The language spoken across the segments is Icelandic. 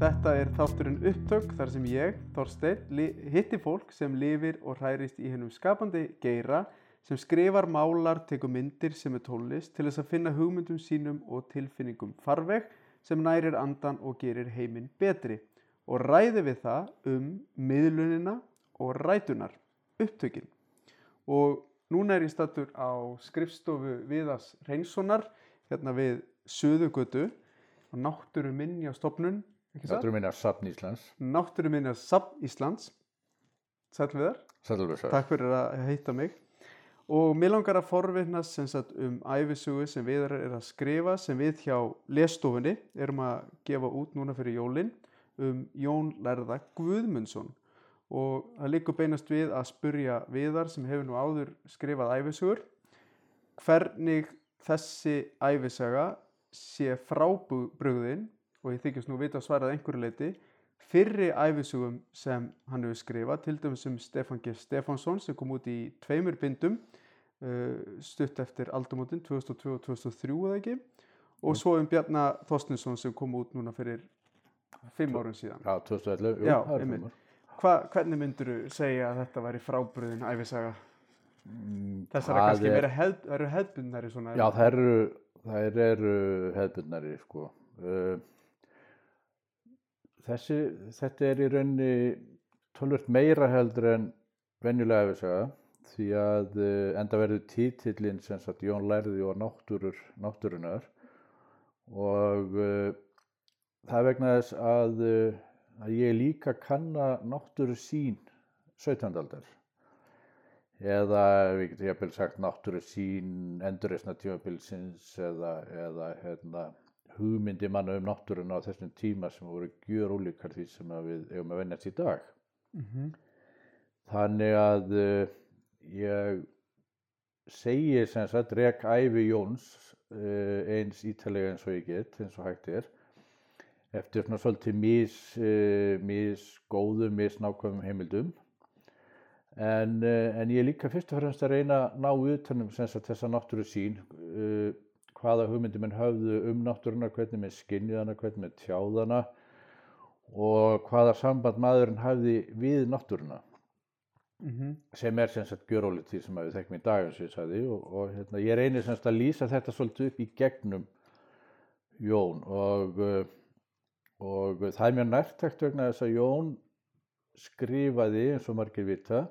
Þetta er þátturinn upptök þar sem ég, Þorsteinn, li- hitti fólk sem lifir og hærist í hennum skapandi geira sem skrifar, málar, tekur myndir sem er tónlist til þess að finna hugmyndum sínum og tilfinningum farveg sem nærir andan og gerir heiminn betri og ræði við það um miðlunina og rætunar, upptökin. Og núna er ég stattur á skrifstofu Viðas Reynssonar hérna við Suðugötu og náttúru minni á stopnun, minna Safn Íslands. Náttúru minni á Safn Íslands. Sæl við þar, Sætlalvösa. takk fyrir að heita mig. Og mér langar að forvittnast sem sagt um æfisugu sem við er að skrifa sem við hjá lesstofunni erum að gefa út núna fyrir jólin um Jón Lærða Guðmundsson og það líkur beinast við að spurja viðar sem hefur nú áður skrifað æfisugur hvernig þessi æfisaga sé frábrugðin og ég þykist nú vita að svarað einhverju leiti fyrri æfisugum sem hann hefur skrifað til dæmis um Stefán G. Stefánsson sem kom út í tveimur bindum uh, stutt eftir aldamótin 2002 og 2003 eða ekki og svo um Bjarnar Þorstinsson sem kom út núna fyrir fimm árum síðan. Já, 2011. Jú, það er fimm ár. Hva, hvernig myndur þú segja að þetta væri frábrugðin æfisaga? Mm, Þessar er kannski er- verið hefð, hefðbundnari svona. Já, það eru, eru hefðbundnari, sko. Uh, þessi, þetta er í rauninni tölvört meira heldur en venjulega efisaga því að uh, enda verður títillinn sem sagt Jón lærði og náttúrur, náttúrunar og uh, það vegna þess að, uh, að ég líka kanna náttúru sín 17. aldar eða við getum jafnvel sagt náttúru sín endurreisna tímabilsins eða, eða hérna, hugmyndi manna um náttúruna á þessum tíma sem voru gjör ólíkar því sem að við eigum að vennast í dag. Mm Þannig að uh, ég segi sem sagt rek æfi Jóns uh, eins ítalega eins og ég get, eins og hægt er eftir svona svolítið mis, uh, mis góðum, mis nákvæmum heimildum en, en ég er líka fyrst og fremst að reyna að ná utanum sem sagt þessa náttúru sín hvaða hugmyndir menn höfðu um náttúruna, hvernig menn skinnið hana, hvernig menn tjáð hana og hvaða samband maðurinn hafði við náttúruna -hmm. sem er sem sagt gjörólið því sem við þekkjum í dag eins og ég sagði og, og hérna, ég reynir sem sagt að lýsa þetta svolítið upp í gegnum Jón og, og það er mjög nærtækt vegna þess að Jón skrifaði eins og margir vita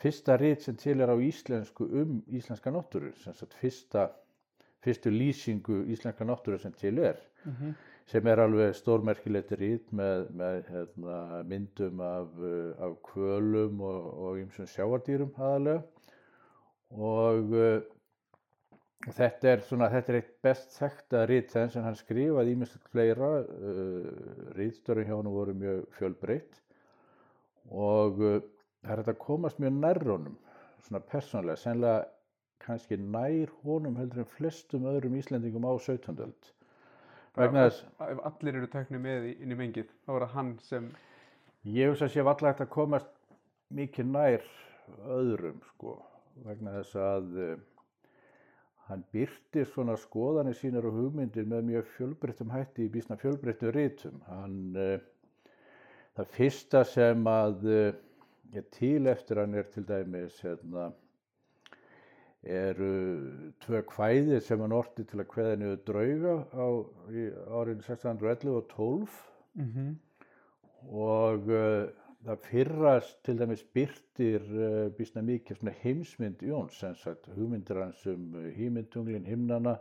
fyrsta rit sem til er á íslensku um íslenska náttúru sem sagt fyrsta fyrstu lýsingu íslenska náttúru sem til er Mm sem er alveg stórmerkilegt rít með, með hérna, myndum af, af kvölum og, og ymsum sjáardýrum aðalega og uh, þetta er svona, þetta er eitt best þekta rít þenn sem hann skrifaði ímestlega fleira, uh, rítstörun hjá hann voru mjög fjölbreytt. Og uh, það er þetta að komast mjög nær honum, svona persónlega, sennilega kannski nær honum heldur en flestum öðrum Íslendingum á 17. öld vegna þess Ef allir eru teknir með inn í mengið, þá er það hann sem Ég hugsa að sé valla hægt að komast mikið nær öðrum sko vegna þess að uh, hann byrtir svona skoðanir sínar og hugmyndir með mjög fjölbreyttum hætti í býsna fjölbreyttum rítum. Hann, uh, það fyrsta sem að uh, er til eftir hann er til dæmis hérna, eru tvö kvæði sem hann orti til að kveða niður drauga á árin 1611 og 12 mm -hmm. og uh, það fyrrast til dæmis byrtir uh, býsna mikið svona heimsmynd Jóns sem sagt hugmyndir hans um hímyntunglin, himnana,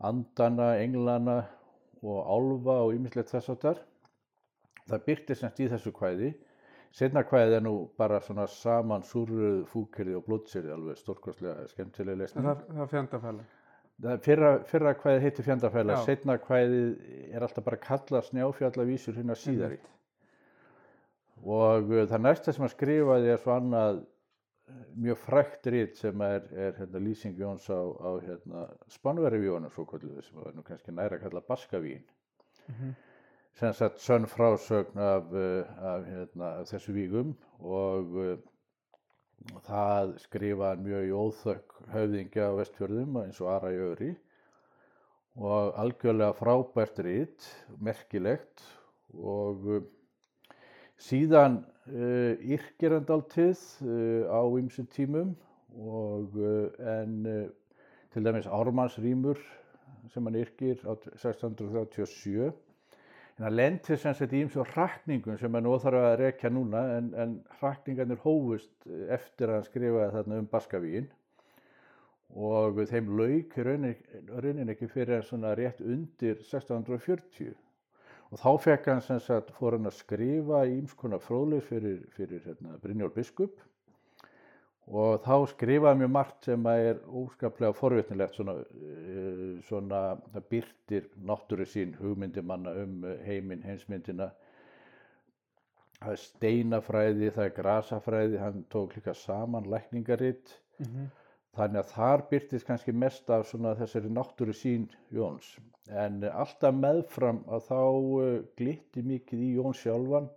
andana, englana og álfa og ýmislegt þess áttar. Það byrtir semst í þessu kvæði. Setna kvæði er nú bara svona saman súrruð fúkirði og blótsirði alveg stórkostlega skemmtilega lesning. það, það er fjandafæla. Það Fyrra, fyrra kvæði heitir Fjandafæla, Já. setna kvæði er alltaf bara kallað snjáfjallavísur hérna síðari. Og uh, það næsta sem hann skrifaði er svo annað uh, mjög frækt rít sem er, er hérna, lýsing Jóns á, á hérna, Spánverifjónum svo kvölduðu sem var nú kannski næra að kalla Baskavín. Mhm. Sem sagt sönn frásögn af, uh, af, hérna, af þessu vígum og uh, það skrifaði mjög í óþökk höfðingja á vestfjörðum eins og Ara Jöri og algjörlega frábært rít, merkilegt og uh, síðan uh, yrkir hann dáltið uh, á ymsum tímum og en til dæmis Ármannsrýmur sem hann yrkir á 1637 en hann lendir sem sagt í ymsum hrakningum sem hann óþarf að rekja núna en, en hrakningarnir hófust eftir að hann skrifaði þarna um Baskavíin. Og þeim lauk raunin, ekki fyrir en svona rétt undir 1640 og þá fekk hann sem sagt fór hann að skrifa í ímskona fróðleis fyrir, fyrir hérna, Brynjólf Biskup og þá skrifaði mjög margt sem er óskaplega forvitnilegt svona, uh, svona það byrtir náttúru sín hugmyndi manna um heiminn, heimsmyndina það er steinafræði, það er grasafræði, hann tók líka saman lækningaritt Mm -hmm. Þannig að þar byrtist kannski mest af svona þessari náttúru sín Jóns. En alltaf meðfram að þá glitti mikið í Jón sjálfan,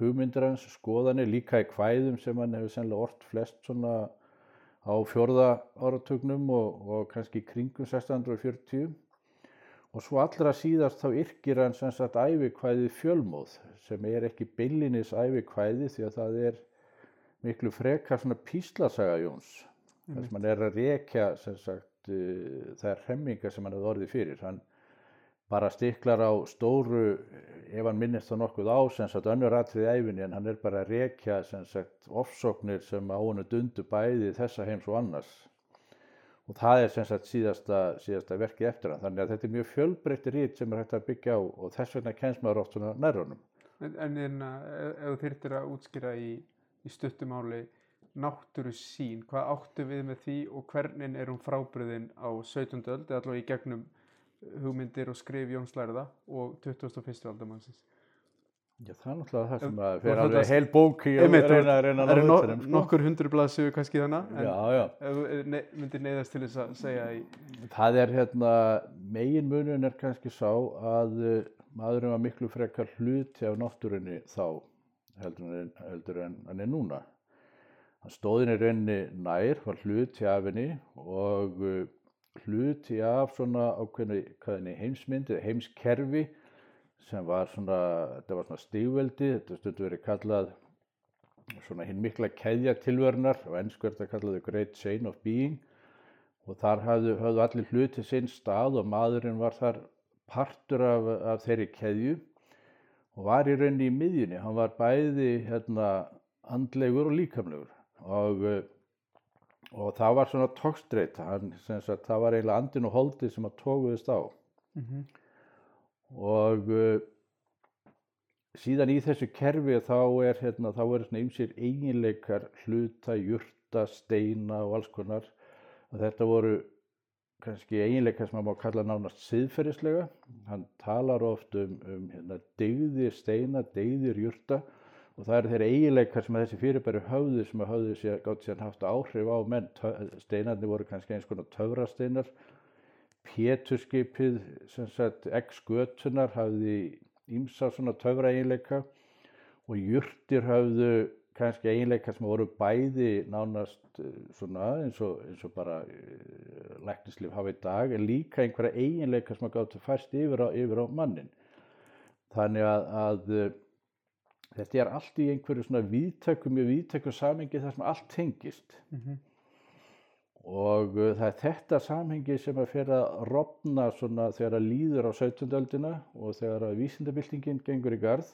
hugmyndir hans, skoðanir, líka í kvæðum sem hann hefur sennilega orrt flest svona á fjörða áratugnum og, og kannski kringum 1640. Og svo allra síðast þá yrkir hann sem sagt ævikvæðið fjölmóð sem er ekki byllinis ævikvæði því að það er miklu frekar svona píslasaga Jóns þar sem hann er að rekja sem sagt uh, þær hemmingar sem hann hefur orðið fyrir hann bara stiklar á stóru ef hann minnist þá nokkuð á sem sagt önnur atrið æfinni en hann er bara að rekja sem sagt ofsóknir sem á hann dundu bæði þessa heims og annars og það er sem sagt síðasta, síðasta verkið eftir hann þannig að þetta er mjög fjölbreytti rít sem er hægt að byggja á og þess vegna kennst maður oft svona nærrunum En, en hérna, ef þyrftir að útskýra í, í stuttumáli náttúru sín, hvað áttu við með því og hvernig er hún frábriðin á 17. öld eða allavega í gegnum hugmyndir og skrif Jóns Lærða og 21. aldamannsins. Já, það er náttúrulega það sem að fyrir þetta- alveg heil bók í að reyna að reyna að Það eru ná no, utan um, sko. nokkur hundru blaðsögu kannski þannig, en Já, já. þú ne myndir neyðast til þess að segja í, Það er hérna, megin munun er kannski sá að uh, maðurinn var miklu frekar hluti af náttúrunni þá heldur en, heldur en hann er núna. Hann stóðin í rauninni nær, var hluti af henni og uh, hluti af svona hvaðinni, heimsmyndi, heimskerfi sem var svona, þetta var svona stígveldi, þetta stundu verið kallað svona hinn mikla keðja tilvernar og ennsku er þetta kallað the great chain of being og þar hafðu, hafðu allir hluti sinn stað og maðurinn var þar partur af, af þeirri keðju og var í rauninni í miðjunni, hann var bæði hérna, andlegur og líkamlegur og, og það var svona tókstreit, það var eiginlega andin og holdið sem að tókuðist á. Mm og uh, síðan í þessu kerfi þá er hérna, þá er svona ymsir eiginleikar hluta, jurta, steina og alls konar. Og þetta voru kannski eiginleikar sem maður má kalla nánast siðferðislega. Hann talar oft um, um hérna, degðir steina, degðir jurta og það eru þeir eiginleikar sem þessi fyrirbæri höfðu sem að höfðu sér gátt sér haft áhrif á menn. Steinarnir voru kannski eins konar töfrasteinar. Péturskipið sem sagt egg-skötunar hafði ímsa svona töfra eiginleika og jurtir hafðu kannski eiginleika sem voru bæði nánast eh, svona eins og, eins og bara uh, læknislif hafa í dag en líka einhverja eiginleika sem að gáttu fæst yfir á, yfir á mannin þannig að, að uh, þetta er allt í einhverju svona víðtækum, mjög víðtækum samengi þar sem allt tengist -hmm. og uh, það er þetta samhengi sem að fyrir að rofna svona þegar að líður á 17. öldina og þegar að vísindabildingin gengur í garð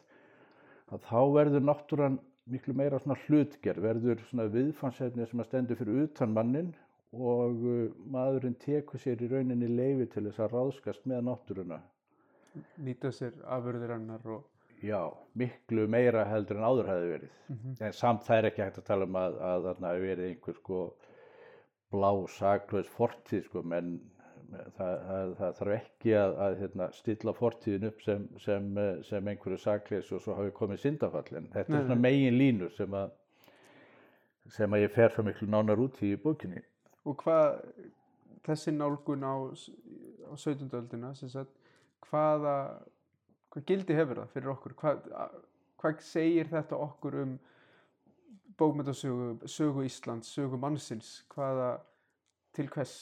að þá verður náttúran miklu meira svona hlutgerð, verður svona viðfansefni sem að stendur fyrir utan mannin og uh, maðurinn tekur sér í rauninni leifi til þess að ráðskast með náttúruna. nýta sér afurðir hennar og Já, miklu meira heldur en áður hefði verið. Mhm. En samt það er ekki hægt að tala um að, að þarna hafi verið einhver sko blá saklaus fortíð sko, menn það, það, það þarf ekki að, að hérna, stilla fortíðin upp sem, sem, sem einhverju saklaus og svo hafi komið syndafall. En þetta Nei, er svona megin línur sem að, sem að ég fer svo miklu nánar út í bókinni. og hvað þessi nálgun á, á 17. öldina sem sagt, hvaða hvað gildi hefur það fyrir okkur? Hvað, hvað segir þetta okkur um bókmyndasögu sögu Íslands, sögu mannsins? Hvaða til hvers?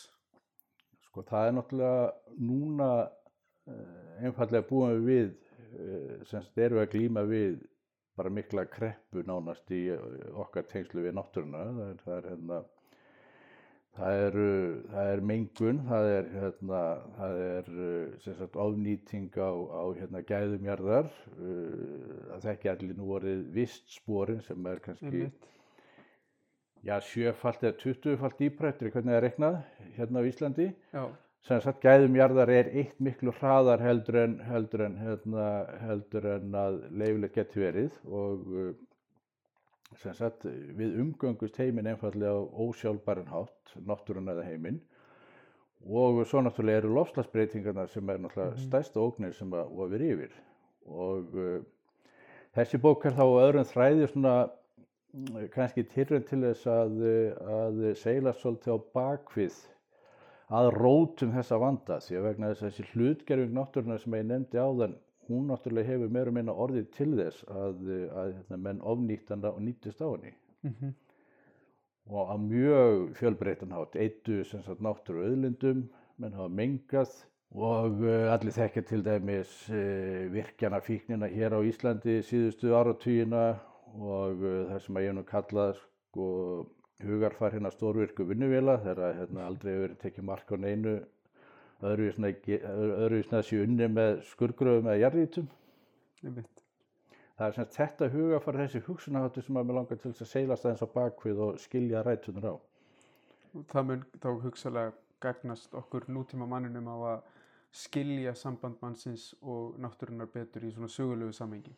Sko það er náttúrulega núna uh, einfallega búin við uh, sem erum við að glýma við bara mikla kreppu nánast í okkar tengslu við náttúruna. Það er, það er hérna Það er, það er mengun, það er, hérna, það er sagt, ofnýting á, á hérna, gæðumjarðar, það þekki allir nú orðið vistsporin sem er kannski já, sjöfalt eða tuttufalt dýprættur, hvernig það er reiknað hérna á Íslandi. Já. Sem sagt, gæðumjarðar er eitt miklu hraðar heldur en, heldur en, hérna, heldur en að leifilegt geti verið og sem sagt, við umgöngust heiminn einfallega á ósjálfbæran hátt, náttúrun eða heiminn. Og svo náttúrulega eru lofslagsbreytingarna sem er náttúrulega mm stærsta ógnir sem að ofir yfir. Og uh, þessi bók er þá öðrum þræði svona kannski tilrönd til þess að, að seila svolítið á bakvið að rótum þessa vanda. Því að vegna þess að þessi hlutgerfing náttúruna sem ég nefndi á þann hún náttúrulega hefur meira minna orðið til þess að, að hérna, menn ofnýttanda og nýttist á henni Mm -hmm. og á mjög fjölbreytan hátt eittu sem sagt náttúru auðlindum menn hafa mengað og uh, allir þekkja til dæmis uh, virkjana fíknina hér á Íslandi síðustu áratugina og uh, það sem að ég nú kallað sko hugarfar hérna stórvirku vinnuvila þegar hérna aldrei hefur verið tekið mark á neinu öðruvísna þessi unni með skurgröðum eða jarrítum. Það er semst þetta hugafar þessi hugsunaháttu sem að mér langar til þess að seilast aðeins á bakvið og skilja rætunar á. Það mun þá hugsalega gagnast okkur nútíma manninum á að skilja samband mannsins og náttúrunar betur í svona sögulegu samengi.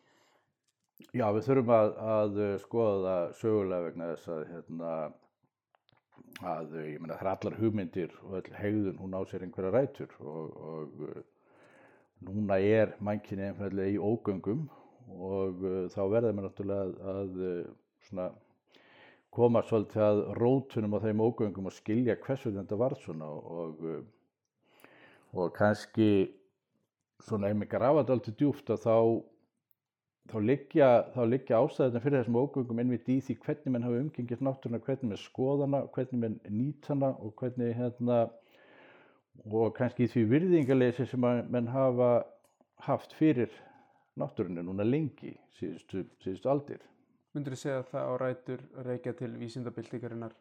Já, við þurfum að, að skoða það sögulega vegna þess að hérna, að ég meina það er allar hugmyndir og all hegðun hún á sér einhverja rætur og, og uh, núna er mannkinni einfallega í ógöngum og uh, þá verður maður náttúrulega að, að svona, koma svolítið að rótunum á þeim ógöngum og skilja hversu þetta var svona og, og kannski svona ef mig grafa þetta alltaf djúft að þá þá liggja, liggja ástæðina fyrir þessum ógöngum einmitt í því hvernig mann hafa umgengist náttúruna, hvernig mann skoðana, hvernig mann nýtana og hvernig hérna og kannski því virðingarleysi sem mann hafa haft fyrir náttúrunni núna lengi síðustu, síðustu aldir. Myndur þið segja að það á rætur reykja til vísindabildingarinnar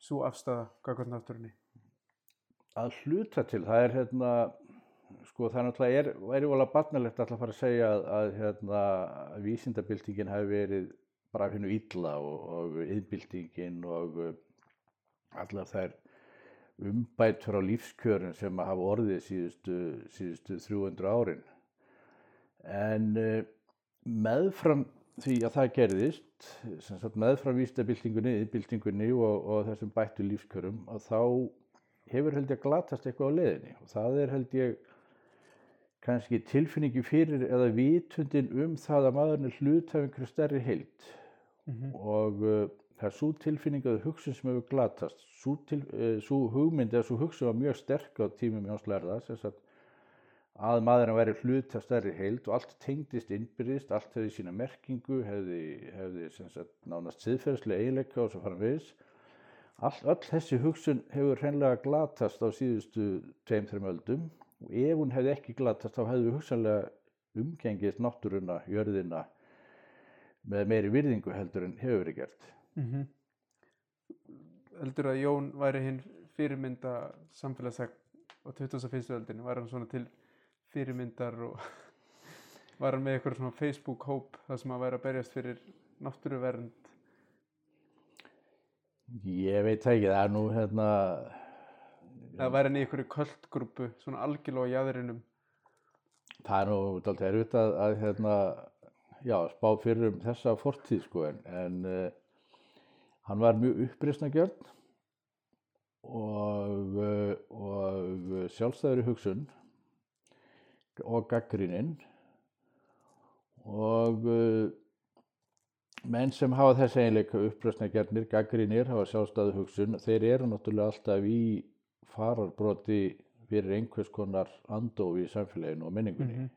svo afstæða gagvart náttúrunni? Að hluta til, það er hérna sko það náttúrulega er, volið að barnalegt að fara að segja að, að hérna, vísindabildingin hafi verið bara hennu illa og, og yðbildingin og uh, allar þær umbætur á lífskjörun sem að hafa orðið síðustu, síðustu 300 árin. En uh, meðfram því að það gerðist, meðfram vísindabildingunni, yðbildingunni og, og þessum bættu lífskjörum, að þá hefur held ég að glatast eitthvað á leiðinni og það er held ég kannski tilfinningi fyrir eða vitundin um það að maðurinn er hlut af einhverju stærri heild. Mm -hmm. og uh, það er svo tilfinning að hugsun sem hefur glatast. Svo, til, uh, svo hugmynd eða svo hugsun var mjög sterk á tímum Jóns Lærðas að, að maðurinn væri hlut af stærri heild og allt tengdist innbyrðist, allt hefði sína merkingu hefði, hefði sagt, nánast siðferðslega eiginleika og svo við all, all þessi hugsun hefur hreinlega glatast á síðustu tveim-þreim öldum og ef hún hefði ekki glatast þá hefðu hugsanlega umgengist náttúruna, jörðina með meiri virðingu heldur en hefur verið gert. Mm -hmm. Heldur að Jón væri hinn fyrirmynda samfélagsæk á 2001. öldinu, var hann svona til fyrirmyndar og var hann með eitthvað svona Facebook-hóp þar sem að væri að berjast fyrir náttúruvernd? Ég veit ekki, það nú hérna eða væri hann í einhverju kvöldgrúpu svona algjörlega á jæðrinum það er nú alltaf erfitt að, að hérna, já, spá fyrir um þessa fortíð sko en, en uh, hann var mjög uppreysnagjörn og, uh, og sjálfstæður í hugsun og gaggríninn og uh, menn sem hafa þessi einleika uppreysnagjörnir, gaggrínir, hafa sjálfstæðu hugsun þeir eru náttúrulega alltaf í fararbroti fyrir einhvers konar andofi í samfélaginu og minningunni. Mhm.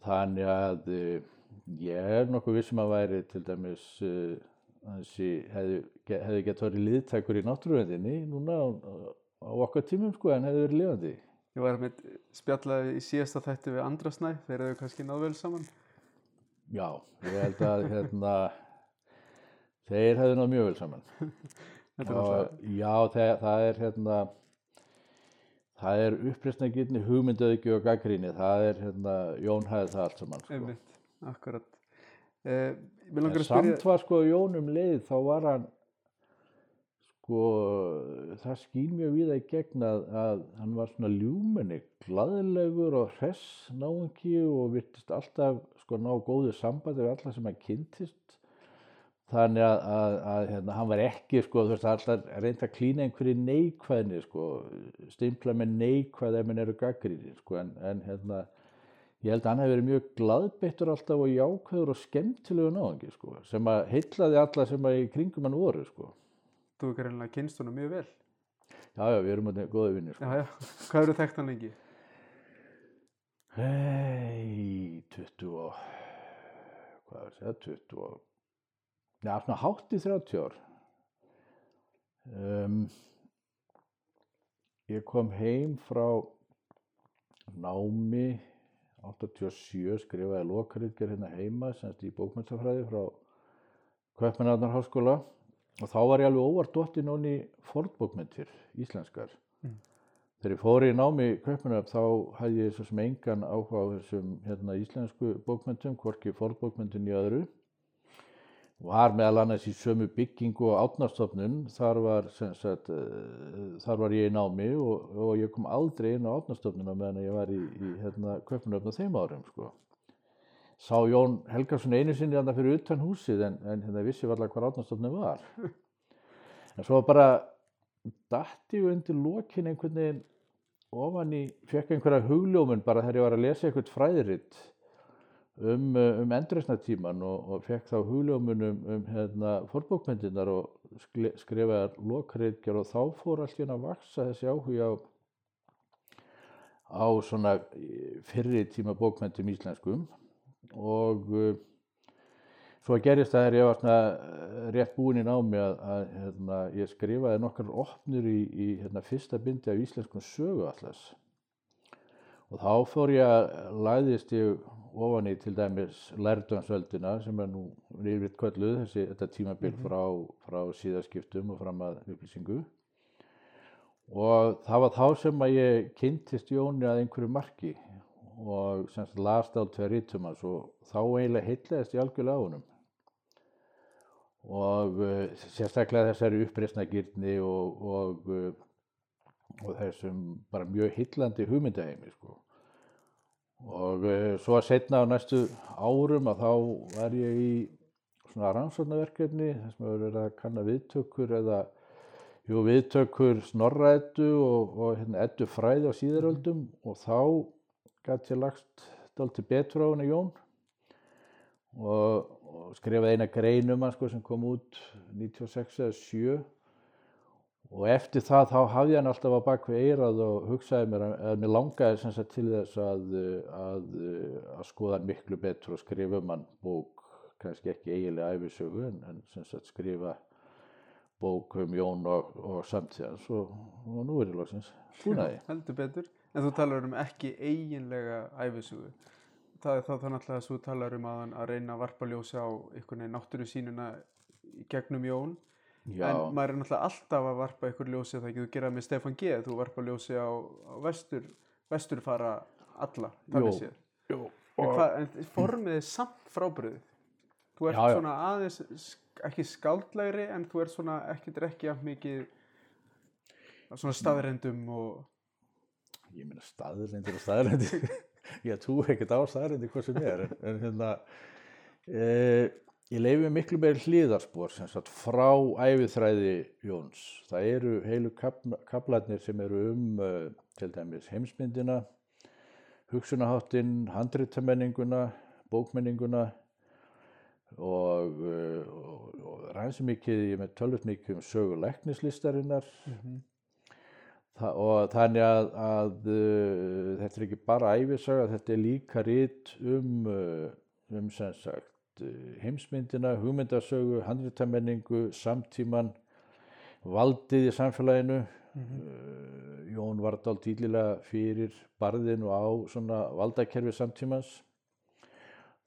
Þannig að uh, ég er nokkuð vissum að væri til dæmis þessi hefði, hefði gett verið liðtækur í náttúruvendinni núna á, á okkar tímum sko en hefði verið lifandi. Ég var með spjallaði í síðasta þætti við Andrasnæ, þeir eru kannski náðu vel saman. Já, ég held að hérna, þeir hefði náðu mjög vel saman. Náttúrulega, já, það, það er hérna, það er uppreistnagirni hugmyndaðiki og gaggríni, það er hérna, Jón hæði það allt saman sko. akkurat. Eh, að spyrja, samt var sko Jón um leið þá var hann sko það skýn mjög við í gegn að, að hann var svona ljúmenni glaðilegur og hress náungi og virtist alltaf sko ná góðu sambandi við alla sem hann kynntist þannig að, að, að hérna, hann var ekki sko þú veist alltaf reynd að klína einhverju neikvæðni sko stimpla með neikvæð ef minn eru gaggrinir sko en, en hérna Ég held að hann hefði verið mjög glaðbeittur alltaf og jákvæður og skemmtilegu náðungi sko, sem að heillaði alla sem að í kringum hann voru sko. þú er greinlega kynst honum mjög vel. Já, já, við erum þetta góði vinnir sko. Já, já, hvað eru þekkt hann lengi? Hei, 20 og, hvað er það, 20 og, já, svona hátt í 30 ár. Um, ég kom heim frá námi 87, skrifaði lokaritger hérna heima, semst í bókmyndstafræði frá Kaupmannarnar háskóla og þá var ég alveg óvart dottin onni fornbókmyndir, íslenskar. Mm. Þegar ég fór í námi í Kaupmannarnar þá hafði ég svo sem engan áhuga á þessum hérna, íslensku bókmyndum, hvorki fornbókmyndin í öðru. Var meðal annars í sömu byggingu og átnarstofnun, þar var, sagt, uh, þar var ég í námi og, og ég kom aldrei inn á átnarstofnuna meðan ég var í, í hérna, Kaupmannarnar þeim árum. Sko sá Jón Helgarsson einu sinni þarna fyrir utan húsið en, en hérna vissi var allar hvað átnastofni var. En svo bara datti ég undir lokin einhvern veginn ofan í, fekk einhverja hugljómun bara þegar ég var að lesa eitthvað fræðiritt um, uh, um endurreysnatíman og, og fekk þá hugljómun um, um hérna, forbókmyndinar og skrifaði lokriðgjör og þá fór allt í hérna að vaksa þessi áhuga á á svona eh, fyrri tíma bókmyndum íslenskum og uh, svo gerist það þegar ég var svona eh, rétt búinn í námi að, að hérna, ég skrifaði nokkar opnur í, í hérna, fyrsta bindi af íslenskum söguallas og þá fór ég að læðist ég ofan í til dæmis lærdömsöldina sem er nú yfirleitt kölluð þessi þetta tímabil frá, frá síðaskiptum og fram að upplýsingu. Og það var þá sem að ég kynntist Jóni að einhverju marki og semst las það á tveir rítum hans og þá eiginlega heitleðist ég algjörlega á honum. Og uh, sérstaklega þessari uppreisnagirni og, og, uh, og þessum bara mjög hillandi hugmyndaheimi sko. og uh, svo að setna á næstu árum að þá var ég í svona rannsóknarverkefni þar sem hefur verið að kanna viðtökur eða jú, viðtökur snorraðettu og, og hérna, ettu fræði á síðaröldum og þá gæti ég lagst dálítið betur á henni Jón. Og, og skrifaði eina grein um hann sko, sem kom út 96 eða 7 og eftir það þá hafði hann alltaf á bakvið eirað og hugsaði mér að, mér langaði sem sagt til þess að, að, að skoða hann miklu betur og skrifa um hann bók, kannski ekki eiginlega æfisögu en, en sem sagt skrifa bók um Jón og, og samtíðans og, og nú er ég að því. heldur betur. En þú talar um ekki eiginlega æfisugu. Það er þá þannig að þú talar um að, hann að reyna að varpa ljósi á einhvern veginn náttúru sínuna gegnum Jón. Já, En maður er náttúrulega alltaf að varpa einhver ljósi það ekki þú gera með Stefán G. Þú varpa ljósi á, á vestur, vestur fara alla, séð. jú, En, og, hvað, en formið er samt frábriðið. Þú ert Já, já. svona aðeins, ekki skáldlegri, en þú ert svona ekkert ekki að mikið svona staðrendum og ég meina staðrendir og staðrendir ég trú ekkert á staðrendir hvað sem er en, en hérna e, ég leifi miklu meir hlýðarspor sem sagt frá æfiþræði Jóns. Það eru heilu kaplarnir sem eru um uh, til dæmis heimsmyndina hugsunaháttin, handritamenninguna bókmenninguna og, uh, og, og ræðs mikið, ég með tölvut mikið um sögu læknislistarinnar. Þa, og þannig að, að uh, þetta er ekki bara æfisaga, þetta er líka rít um, um sem sagt heimsmyndina, hugmyndasögu, handritamenningu, samtíman, valdið í samfélaginu. Uh, Jón var dál týlilega fyrir barðinu á svona valdakerfi samtímans.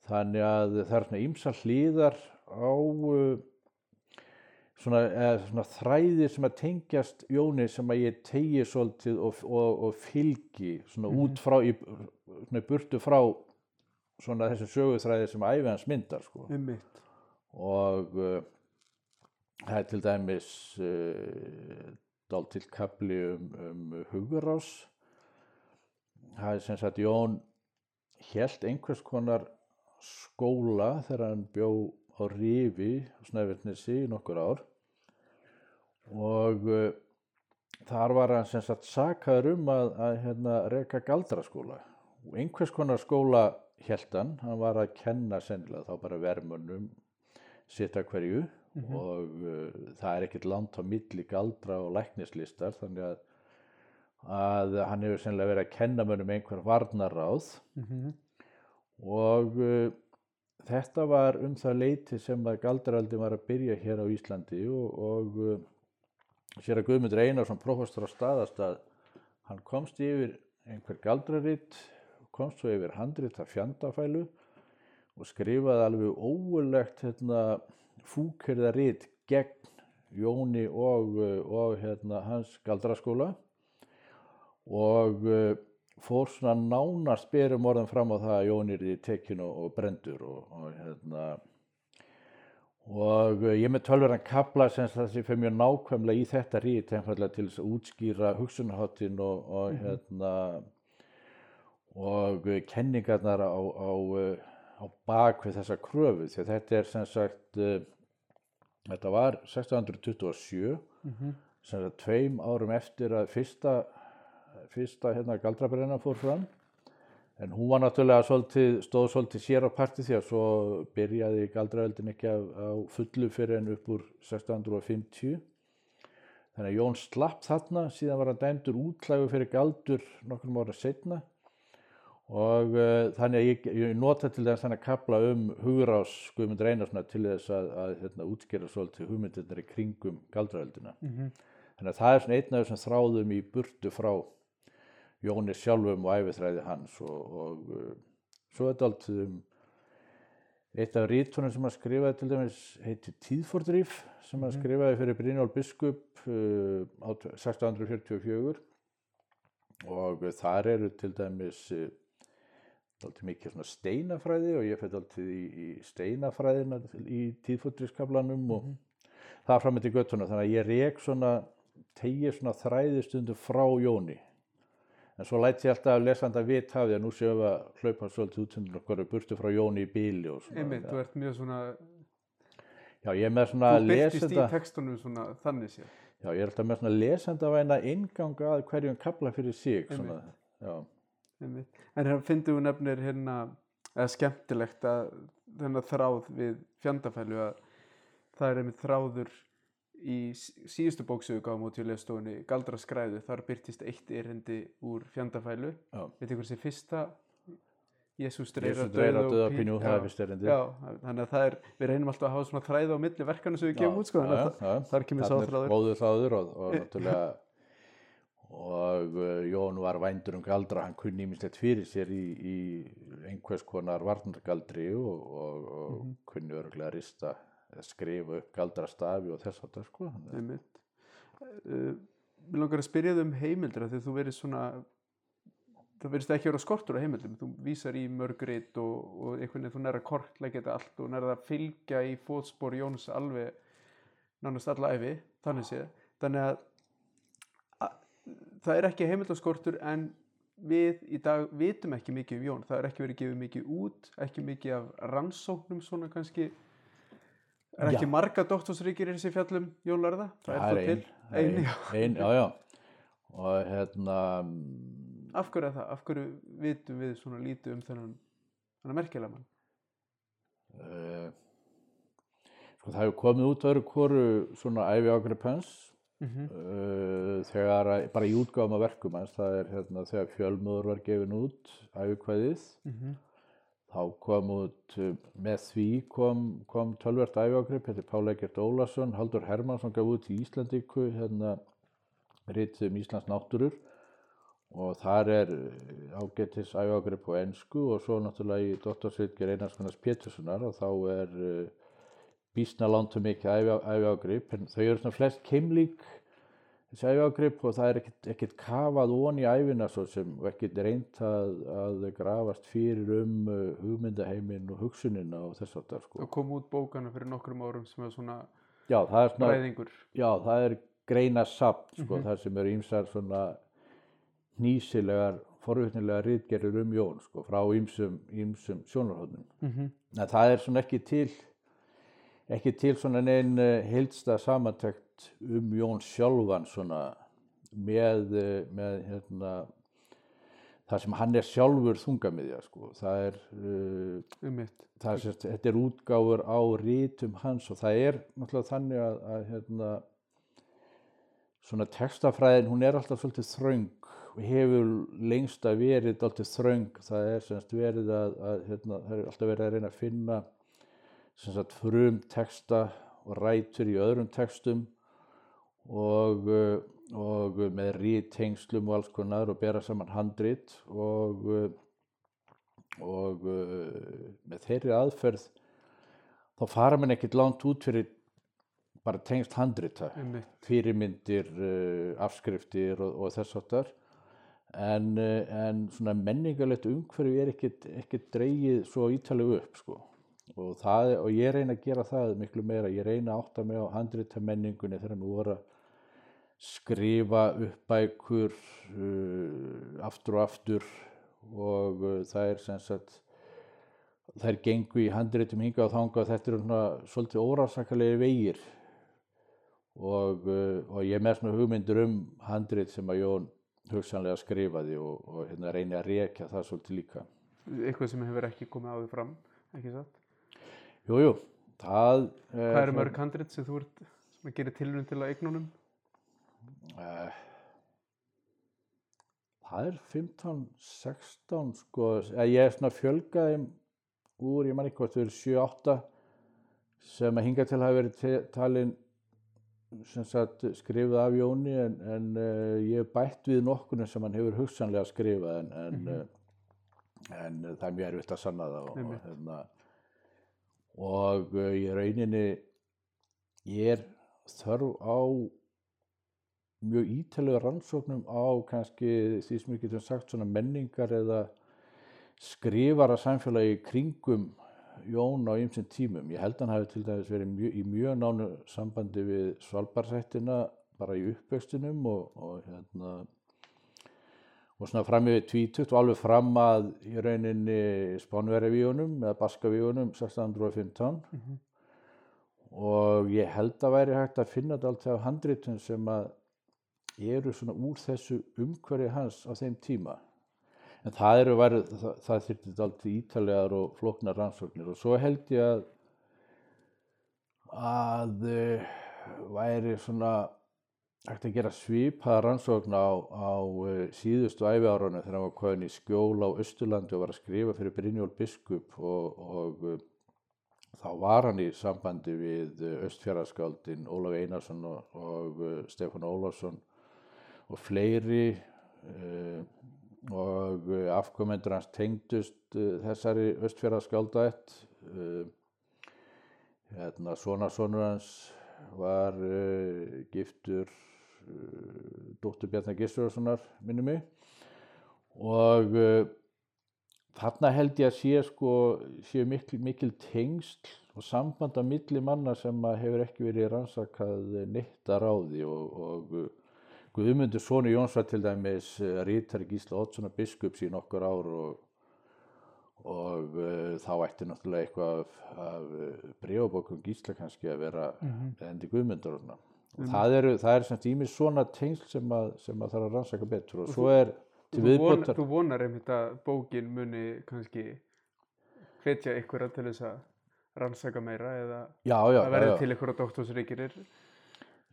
Þannig að það er svona ýmsa hliðar á uh, svona, svona þræðir sem að tengjast Jóni sem að ég tegi svolítið og, og, og fylgi svona út frá í, svona burtu frá svona þessi söguþræði sem æfi hans myndar sko. Og uh, það er til dæmis uh, dáltill kapli um, um hugurás það er sem sagt Jón hélt einhvers konar skóla þegar hann bjó á Rifi á Snæfellnesi í nokkur ár. Og uh, þar var hann sem sagt sakaður um að, að hérna, reka galdraskóla. Og einhvers konar skóla hélt hann, var að kenna sennilega þá bara vermunum sitt að hverju og uh, það er ekkert langt á milli galdra og læknislistar þannig að, að hann hefur sennilega verið að kenna mönnum einhver varnaráð Mhm. og uh, þetta var um það leiti sem að galdraldin var að byrja hér á Íslandi og, og uh, sér að Guðmundur Einarsson prófastur á staðastað hann komst yfir einhver galdraritt komst svo yfir handrit af fjandafælu og skrifaði alveg óulegt hérna, fúkirðaritt gegn Jóni og, uh, og hérna, hans galdraskóla og uh, fór svona nánast berum orðum fram á það að Jón er í tekinu og brendur og, og hérna og uh, ég með tölverðan kapla sem það sem fyrir mjög nákvæmlega í þetta rít einfallega til þess að útskýra hugsunaháttin og, og hérna og uh, kenningarnar á, á, uh, á bak við þessa kröfu því að þetta er sem sagt uh, þetta var 1627 Mhm. sem sagt tveim árum eftir að fyrsta fyrsta hérna galdrabrenna fór fram. En hún var náttúrulega svolítið, stóð svolítið sér á parti því að svo byrjaði galdraöldin ekki á fullu fyrir en upp úr 1650 þannig að Jón slapp þarna síðan var hann dæmdur útlægu fyrir galdur nokkrum ára setna og uh, þannig að ég, ég nota til þess að kapla um hugurás Guðmundur Einarssonar til þess að, að hérna, útskýra svolítið hugmyndirnar í kringum galdraöldina. Mhm. Þannig að það er svona einn af þessum þráðum í burtu frá Jóni sjálfum og æfithræði hans og, og uh, svo er þetta allt um eitt af rítunum sem hann skrifaði til dæmis heiti Tíðfordrýf sem hann skrifaði fyrir Brynjól Biskup uh, á 1644 og þar eru til dæmis alltaf mikið svona steinafræði og ég fætti alltaf í, í steinafræðina í tíðfóttriskablanum og það fram með til göttuna þannig að ég rek svona tegir svona þræði stundum frá Jóni. En svo læt ég alltaf lesanda vit hafið að nú séum við að hlaupa svolítið út sem okkur burtu frá Jóni í bíli og svona Einmitt, þú ert mjög svona já ég er með svona þú byrtist í lesenda textunum svona þannig sér já ég er alltaf með svona lesendavæna inganga að hverjum kapla fyrir sig svona, já, Einmitt. En hérna fyndum við nefnir hérna eða skemmtilegt að þennan þráð við fjandafælu að það er einmitt þráður í síðustu bóksögu gáum út í leðstofunni Galdra skræðu, þar byrtist eitt erindi úr fjandafælu. Já. veit ykkur sem fyrsta? Jésús dreira dauða og pínu, er já, já, þannig að það er við reynum alltaf að hafa svona þræði á milli verkanu sem við gefum út sko, þannig að það- þar kemur sá þráður og, og náttúrulega og uh, Jón var vændur um galdra hann kunni ímislegt fyrir sér í, í einhvers konar varnargaldri og, og, og Mhm. kunni örgulega rista eða skrifa upp galdrastafi og þess að það sko að- Einmitt. Uh, Mér langar að spyrja þig um því að þú verið svona það verðist ekki vera skortur á heimildum þú vísar í mörgrit og, og einhvern veginn þú nærða kortleggja þetta allt og nærða að fylgja í fótspor Jóns alveg nánast alla æfi þannig séð þannig að, að það er ekki heimildaskortur en við í dag vitum ekki mikið um Jón. Það er ekki verið gefið mikið út ekki mikið af rannsóknum svona kannski. Er ekki Já. marga doktorsríkir í þessi fjallum Jón Lörða það það er ein, til. það er ein, já. já, og hérna af hverju er það, af hverju vitum við svona lítið um þennan þennan merkilega mann? Uh, sko það hefur komið út öðru hvoru svona æfi ágrip hans mm -hmm. þegar að, bara í útgáfum af verkum hans það er hérna þegar fjölmöður var gefin út æfikvæðið þá kom út uh, með því kom, kom tölvert æfiágrip þetta er Pál Egert Ólason, Haldur Hermansson gaf út í Íslandíku hérna rítið um Íslands náttúrur og þar er ágættis æfagreip á ennsku og svo náttúrulega í doktorsvitger Einarssonars Péturssonar og þá er uh, býsna langt um mikið æfagreip en þau eru svona flest keimlík þessi æfagreip og það er ekkert, kafað ón í æfina svo sem ekkert reynt að, að grafast fyrir um uh, hugmyndaheimin og hugsunina og þess að það sko. Það kom út bókana fyrir nokkrum árum sem er svona Já, það er svona, ræðingur. já, það er greina sapt sko, Mhm. þar sem eru ýmsar svona nýsilegar, forvitnilegar rítgerður um Jón sko, frá ýmsum, ýmsum sjónarhóðnum. Mm -hmm. Það er svona ekki til, ekki til svona neinn heildsta samantekt um Jón sjálfan svona með, eh, með hérna, það sem hann er sjálfur þungamiðja sko. Það er, uh, Um það er sérst, þetta er útgáfur á rítum hans og það er náttúrulega þannig að, að hérna, svona textafræðin hún er alltaf svolítið þröng og hefur lengst að verið alltaf þröng, það er semst verið að, að hérna, það er alltaf verið að reyna að finna semst frum texta og rætur í öðrum textum og, uh, og með rítengslum og alls konar og bera saman handrit og uh, og uh, með þeirri aðferð þá fara mann ekkert langt út fyrir bara tengst handrita, fyrirmyndir, afskriftir og, og þess áttar en, en svona menningarlegt umhverfi er ekkert dreigið svo ítalegu upp sko. Og, það, og ég reyna að gera það miklu meira, ég reyna að átta mig á handrita menningunni þegar mér voru að skrifa upp bækur uh, aftur og aftur og uh, það er sem sagt þær gengu í handritum hinga og þanga þetta eru svona svolítið órafsakalegi vegir og, uh, og ég er með svona hugmyndur um handrit sem að Jón hugsanlega skrifaði og, og hérna reyni að rekja það svolítið líka. Eitthvað sem hefur ekki komið áður fram, ekki satt? Jú, jú, það... Hvað eru mörg handrit sem þú ert sem að gera tilrun til að eignunum? Uh, það er 15, 16 sko, eða ég er svona fjölgaði úr, ég man ekki hvort þau eru 7, 8 sem að hinga til hafa verið talin sem sagt skrifað af Jóni en, en uh, ég hef bætt við nokkunum sem hann hefur hugsanlega skrifað en, en, mm en uh, það er mjög erfitt að sanna það og, hérna, og uh, í rauninni ég er þörf á mjög ítalega rannsóknum á kannski því sem við getum sagt svona menningar eða skrifara samfélagi kringum Jón á ýmsum tímum. Ég held að hann hafi til dæmis verið mjö, í mjög nánu sambandi við Svalbarsættina bara í uppvextinum og, og hérna og svona fram yfir tvítugt og alveg fram að í rauninni Spánverjavíunum eða Baskavíunum 1615 Mhm. og ég held að væri hægt að finna þetta alltaf á handritum sem að eru svona úr þessu umhverfi hans á þeim tíma. En það eru væri, það, það þyrfti alltaf ítalegar og flóknar rannsóknir og svo held ég að að uh, væri svona hægt að gera svipaða rannsókn á, á uh, síðustu æfiárunum þegar hann var komin í skjól á Östurlandi og var að skrifa fyrir Brynjól biskup og, og uh, þá var hann í sambandi við uh, östfjaraskaldin Ólaf Einarsson og, og Stefán Ólafsson og fleiri og afkomendur hans tengdust þessari östfjaraskaldætt uh, hérna svona sonur hans var uh, giftur dóttur Bjarnar Gissurarssonar minni mig og uh, þarna held ég að sé sko séu mikil, mikil tengsl og samband á milli manna sem að hefur ekki verið rannsakað neitt að ráði og, og uh, Guðmundur Sóni Jóns var til dæmis rítari Gísla Oddssonar biskups í nokkur ár og, og uh, þá ætti náttúrulega eitthvað af, af breyfabókum Gísla kannski að vera Mhm. endi Guðmundur og svona. Og það eru, það er semst ímis svona tengsl sem að, sem að þarf að rannsaka betur og svo er til viðbótar þú vonar einmitt að bókin muni kannski hvetja ykkur til þess að rannsaka meira eða já, já, að já. til ykkur doktorsríkirir.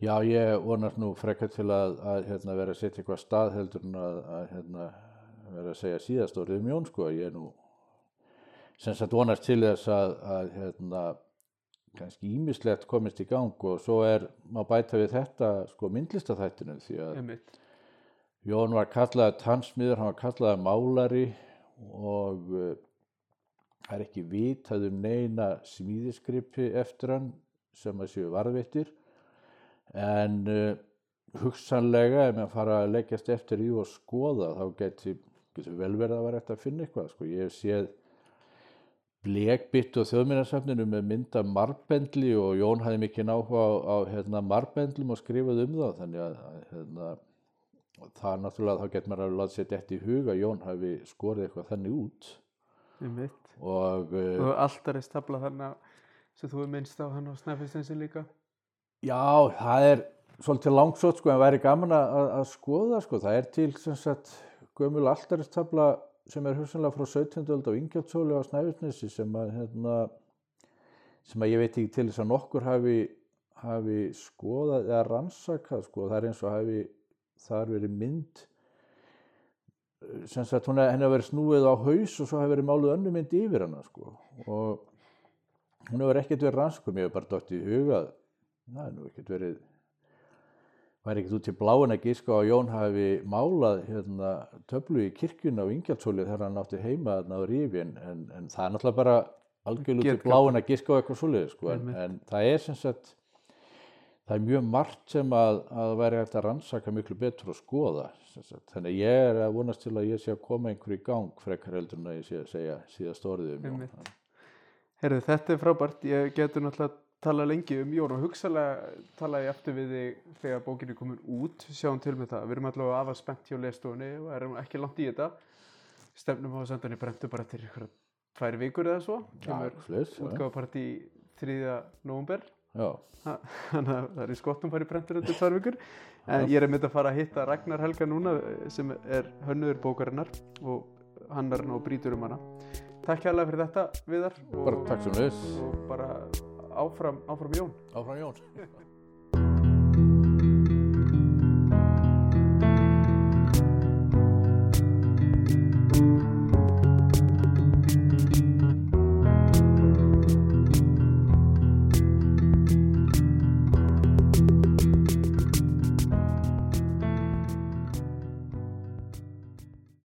Já, ég vonast nú frekar til að, að hérna, vera að setja eitthvað stað heldur en að, að hérna, vera að segja síðast orðið um Jón sko. Ég er nú sem sagt vonast til þess að, að hérna, kannski ímislegt komist í gang og svo er, má bæta við þetta sko myndlistaþættinu því að einmitt, Jón var kallaði tannsmiður, hann var kallaði málari og uh, það er ekki vitað um neina smíðiskripi eftir hann sem að séu varðvittir en uh, hugsanlega ef maður fara að leggjast eftir í og skoða þá geti vel verið að vera eftir að finna eitthvað sko. ég hef séð blekbytt og þjóðminnarsafninu með mynda marbendli og Jón hafði mikið náhuga á, á hérna, marbendlum og skrifað um það þannig að, hérna, og það er náttúrulega þá getur maður að láta sér þetta í huga Jón hafi skorið eitthvað þannig út. Og uh, Og alltaf er stafla þarna sem þú er minnst á hann á Snæfellstensin líka. já, það er svolítið langsótt sko en væri gaman að, að- skoða sko, það er til sem sagt gömul alltaristabla sem er hugsanlega frá 17. öld á Ingjaldsóli á Snæfellsnesi sem að hérna, sem að ég veit ekki til þess að nokkur hafi, hafi skoðað eða rannsakað sko, það er eins og hafi þar verið mynd sem sagt hún hafi verið snúið á haus og svo hafi verið máluð önnu mynd yfir hana sko og hún hefur ekkert verið rannskum, ég hef bara dótt í hugað það nú ekkert verið væri ekkert út til bláin að gíska á að Jón hafi málað hérna, töflu í kirkjuna á Ingjaldsóli þegar hann átti heima þarna á Rífin en, en það er náttúrulega bara algjörlega út til bláin að gíska á eitthvað svoleiði sko, en, en það er sem sagt það er mjög margt sem að, að væri hægt að rannsaka miklu betur og skoða þannig ég er að vonast til að ég sé að koma einhverju í gang frekar heldur en að ég sé að segja síðast orðið um. Herðu, þetta er frábært. Ég getur náttúrulega tala lengi um Jón og hugsalega tala ég aftur við þig þegar bókin er komin út, sjáum til með það. Við erum allavega afa spennt hjá lestofunni og erum ekki langt í þetta. Stefnum á að senda hann í brentu bara til ykkur tvær vikur eða svo. Kemur svoleiðis, já. útgáfapartí 3. november. Þannig að það er í skottum farið brentur undir tvær vikur. En ég er einmitt að fara að hitta Ragnar Helga núna sem er hönnuður bókarinnar og hann og brýtur um hana. Takk hérlega fyrir þetta, Viðar. bara takk sem þess og bara áfram, áfram Jón. Áfram Jón